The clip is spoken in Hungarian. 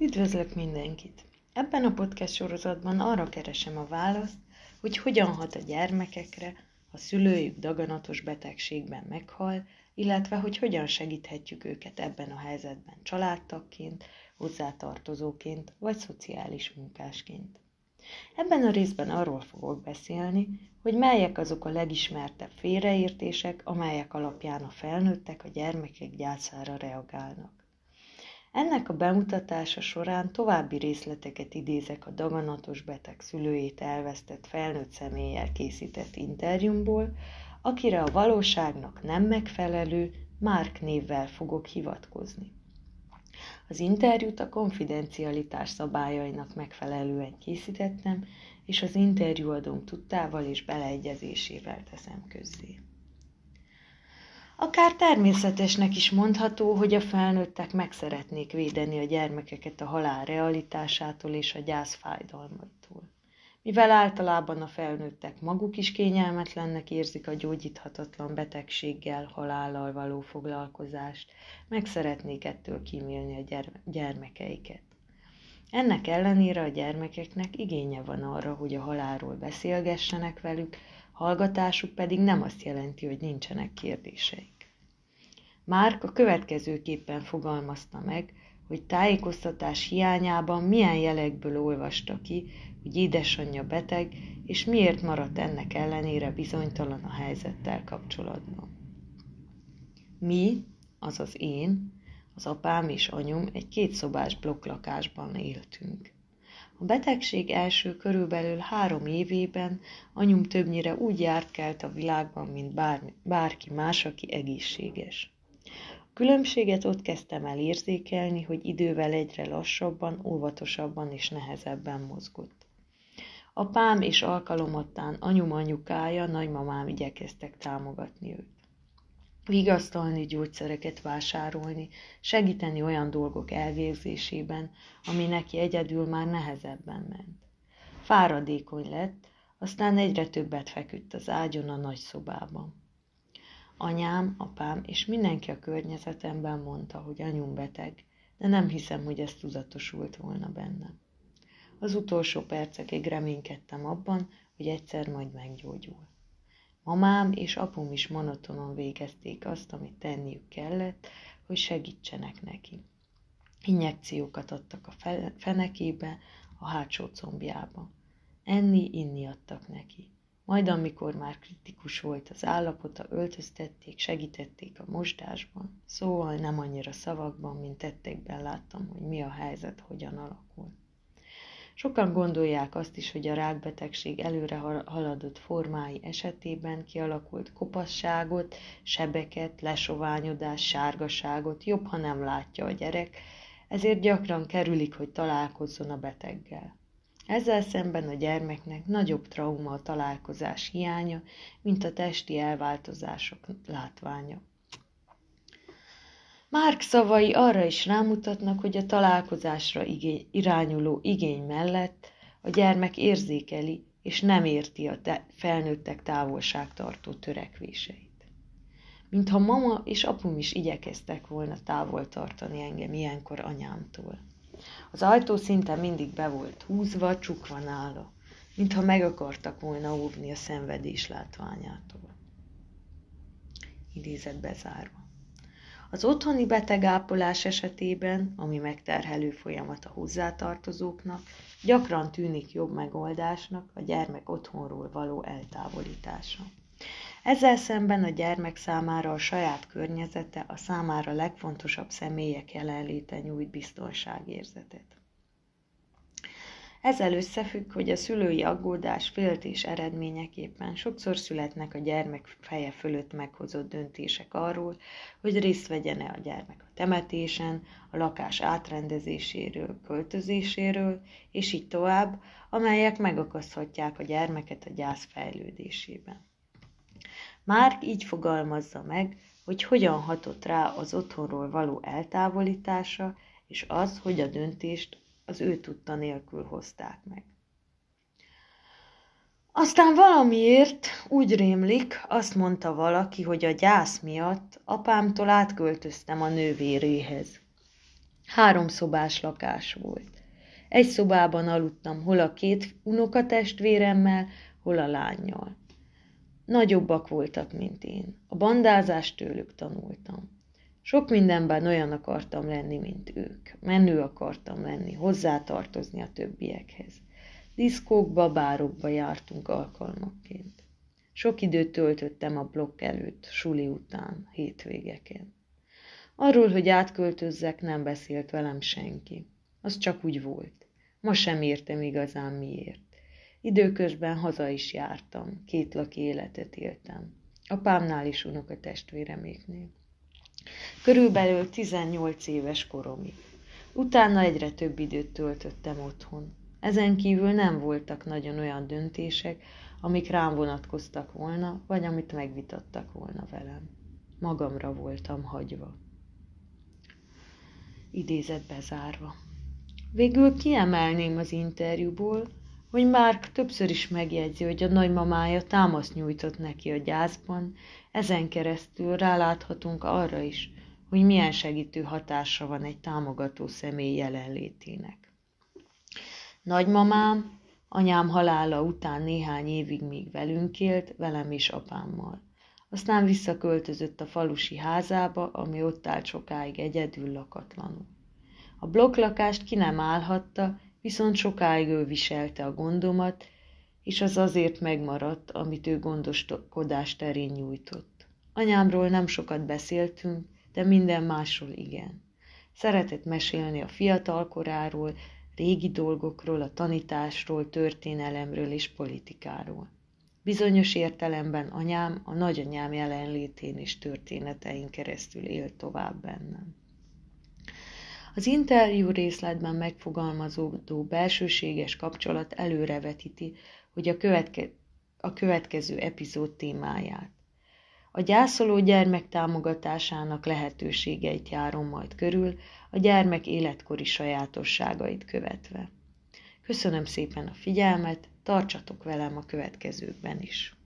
Üdvözlök mindenkit! Ebben a podcast sorozatban arra keresem a választ, hogy hogyan hat a gyermekekre, ha szülőjük daganatos betegségben meghal, illetve hogy hogyan segíthetjük őket ebben a helyzetben családtagként, hozzátartozóként vagy szociális munkásként. Ebben a részben arról fogok beszélni, hogy melyek azok a legismertebb félreértések, amelyek alapján a felnőttek a gyermekek gyászára reagálnak. Ennek a bemutatása során további részleteket idézek a daganatos beteg szülőjét elvesztett felnőtt személlyel készített interjúmból, akire a valóságnak nem megfelelő Márk névvel fogok hivatkozni. Az interjút a konfidencialitás szabályainak megfelelően készítettem, és az interjúadónk tudtával és beleegyezésével teszem közzé. Akár természetesnek is mondható, hogy a felnőttek meg szeretnék védeni a gyermekeket a halál realitásától és a gyász fájdalmaitól. Mivel általában a felnőttek maguk is kényelmetlennek érzik a gyógyíthatatlan betegséggel, halállal való foglalkozást, meg szeretnék ettől kímélni a gyermekeiket. Ennek ellenére a gyermekeknek igénye van arra, hogy a halálról beszélgessenek velük, hallgatásuk pedig nem azt jelenti, hogy nincsenek kérdéseik. Márk a következőképpen fogalmazta meg, hogy tájékoztatás hiányában milyen jelekből olvasta ki, hogy édesanyja beteg, és miért maradt ennek ellenére bizonytalan a helyzettel kapcsolatban. Mi, azaz én, az apám és anyum egy kétszobás blokklakásban éltünk. A betegség első körülbelül három évében anyum többnyire úgy járt kelt a világban, mint bár, bárki más, aki egészséges. A különbséget ott kezdtem el érzékelni, hogy idővel egyre lassabban, óvatosabban és nehezebben mozgott. Apám és alkalomattán anyum anyukája, nagymamám igyekeztek támogatni őt vigasztalni, gyógyszereket vásárolni, segíteni olyan dolgok elvégzésében, ami neki egyedül már nehezebben ment. Fáradékony lett, aztán egyre többet feküdt az ágyon a nagy szobában. Anyám, apám és mindenki a környezetemben mondta, hogy anyum beteg, de nem hiszem, hogy ez tudatosult volna bennem. Az utolsó percekig reménykedtem abban, hogy egyszer majd meggyógyul. Mamám és apum is monotonon végezték azt, amit tenniük kellett, hogy segítsenek neki. Injekciókat adtak a fenekébe, a hátsó combjába. Enni, inni adtak neki. Majd amikor már kritikus volt az állapota, öltöztették, segítették a mosdásban. Szóval nem annyira szavakban, mint tettekben láttam, hogy mi a helyzet, hogyan alakul. Sokan gondolják azt is, hogy a rákbetegség előre haladott formái esetében kialakult kopasságot, sebeket, lesoványodás, sárgaságot jobb, ha nem látja a gyerek, ezért gyakran kerülik, hogy találkozzon a beteggel. Ezzel szemben a gyermeknek nagyobb trauma a találkozás hiánya, mint a testi elváltozások látványa. Márk szavai arra is rámutatnak, hogy a találkozásra igény, irányuló igény mellett a gyermek érzékeli és nem érti a te, felnőttek távolságtartó törekvéseit. Mintha mama és apum is igyekeztek volna távol tartani engem ilyenkor anyámtól. Az ajtó szinte mindig be volt húzva, csukva nála, mintha meg akartak volna óvni a szenvedés látványától. Idézet bezárva. Az otthoni betegápolás esetében, ami megterhelő folyamat a hozzátartozóknak, gyakran tűnik jobb megoldásnak a gyermek otthonról való eltávolítása. Ezzel szemben a gyermek számára a saját környezete a számára legfontosabb személyek jelenléte nyújt biztonságérzetet. Ezzel összefügg, hogy a szülői aggódás, féltés eredményeképpen sokszor születnek a gyermek feje fölött meghozott döntések arról, hogy részt vegyene a gyermek a temetésen, a lakás átrendezéséről, költözéséről, és így tovább, amelyek megakaszthatják a gyermeket a gyász fejlődésében. Márk így fogalmazza meg, hogy hogyan hatott rá az otthonról való eltávolítása, és az, hogy a döntést az ő tudta nélkül hozták meg. Aztán valamiért úgy rémlik, azt mondta valaki, hogy a gyász miatt apámtól átköltöztem a nővéréhez. Három szobás lakás volt. Egy szobában aludtam hol a két unokatestvéremmel, hol a lányjal. Nagyobbak voltak, mint én. A bandázást tőlük tanultam. Sok mindenben olyan akartam lenni, mint ők. Menő akartam lenni, hozzátartozni a többiekhez. Diszkókba, bárokba jártunk alkalmakként. Sok időt töltöttem a blokk előtt, suli után, hétvégeken. Arról, hogy átköltözzek, nem beszélt velem senki. Az csak úgy volt. Ma sem értem igazán miért. Időközben haza is jártam, két laki életet éltem. Apámnál is unok testvéreméknél. Körülbelül 18 éves koromig. Utána egyre több időt töltöttem otthon. Ezen kívül nem voltak nagyon olyan döntések, amik rám vonatkoztak volna, vagy amit megvitattak volna velem. Magamra voltam hagyva. Idézet bezárva. Végül kiemelném az interjúból, hogy Mark többször is megjegyzi, hogy a nagymamája támaszt nyújtott neki a gyászban, ezen keresztül ráláthatunk arra is, hogy milyen segítő hatása van egy támogató személy jelenlétének. Nagymamám, anyám halála után néhány évig még velünk élt, velem és apámmal. Aztán visszaköltözött a falusi házába, ami ott állt sokáig egyedül lakatlanul. A blokklakást ki nem állhatta, viszont sokáig ő viselte a gondomat, és az azért megmaradt, amit ő gondoskodás terén nyújtott. Anyámról nem sokat beszéltünk, de minden másról igen. Szeretett mesélni a fiatal koráról, régi dolgokról, a tanításról, történelemről és politikáról. Bizonyos értelemben anyám a nagyanyám jelenlétén és történetein keresztül élt tovább bennem. Az interjú részletben megfogalmazódó belsőséges kapcsolat előrevetíti, hogy a, követke, a következő epizód témáját. A gyászoló gyermek támogatásának lehetőségeit járom majd körül, a gyermek életkori sajátosságait követve. Köszönöm szépen a figyelmet, tartsatok velem a következőkben is.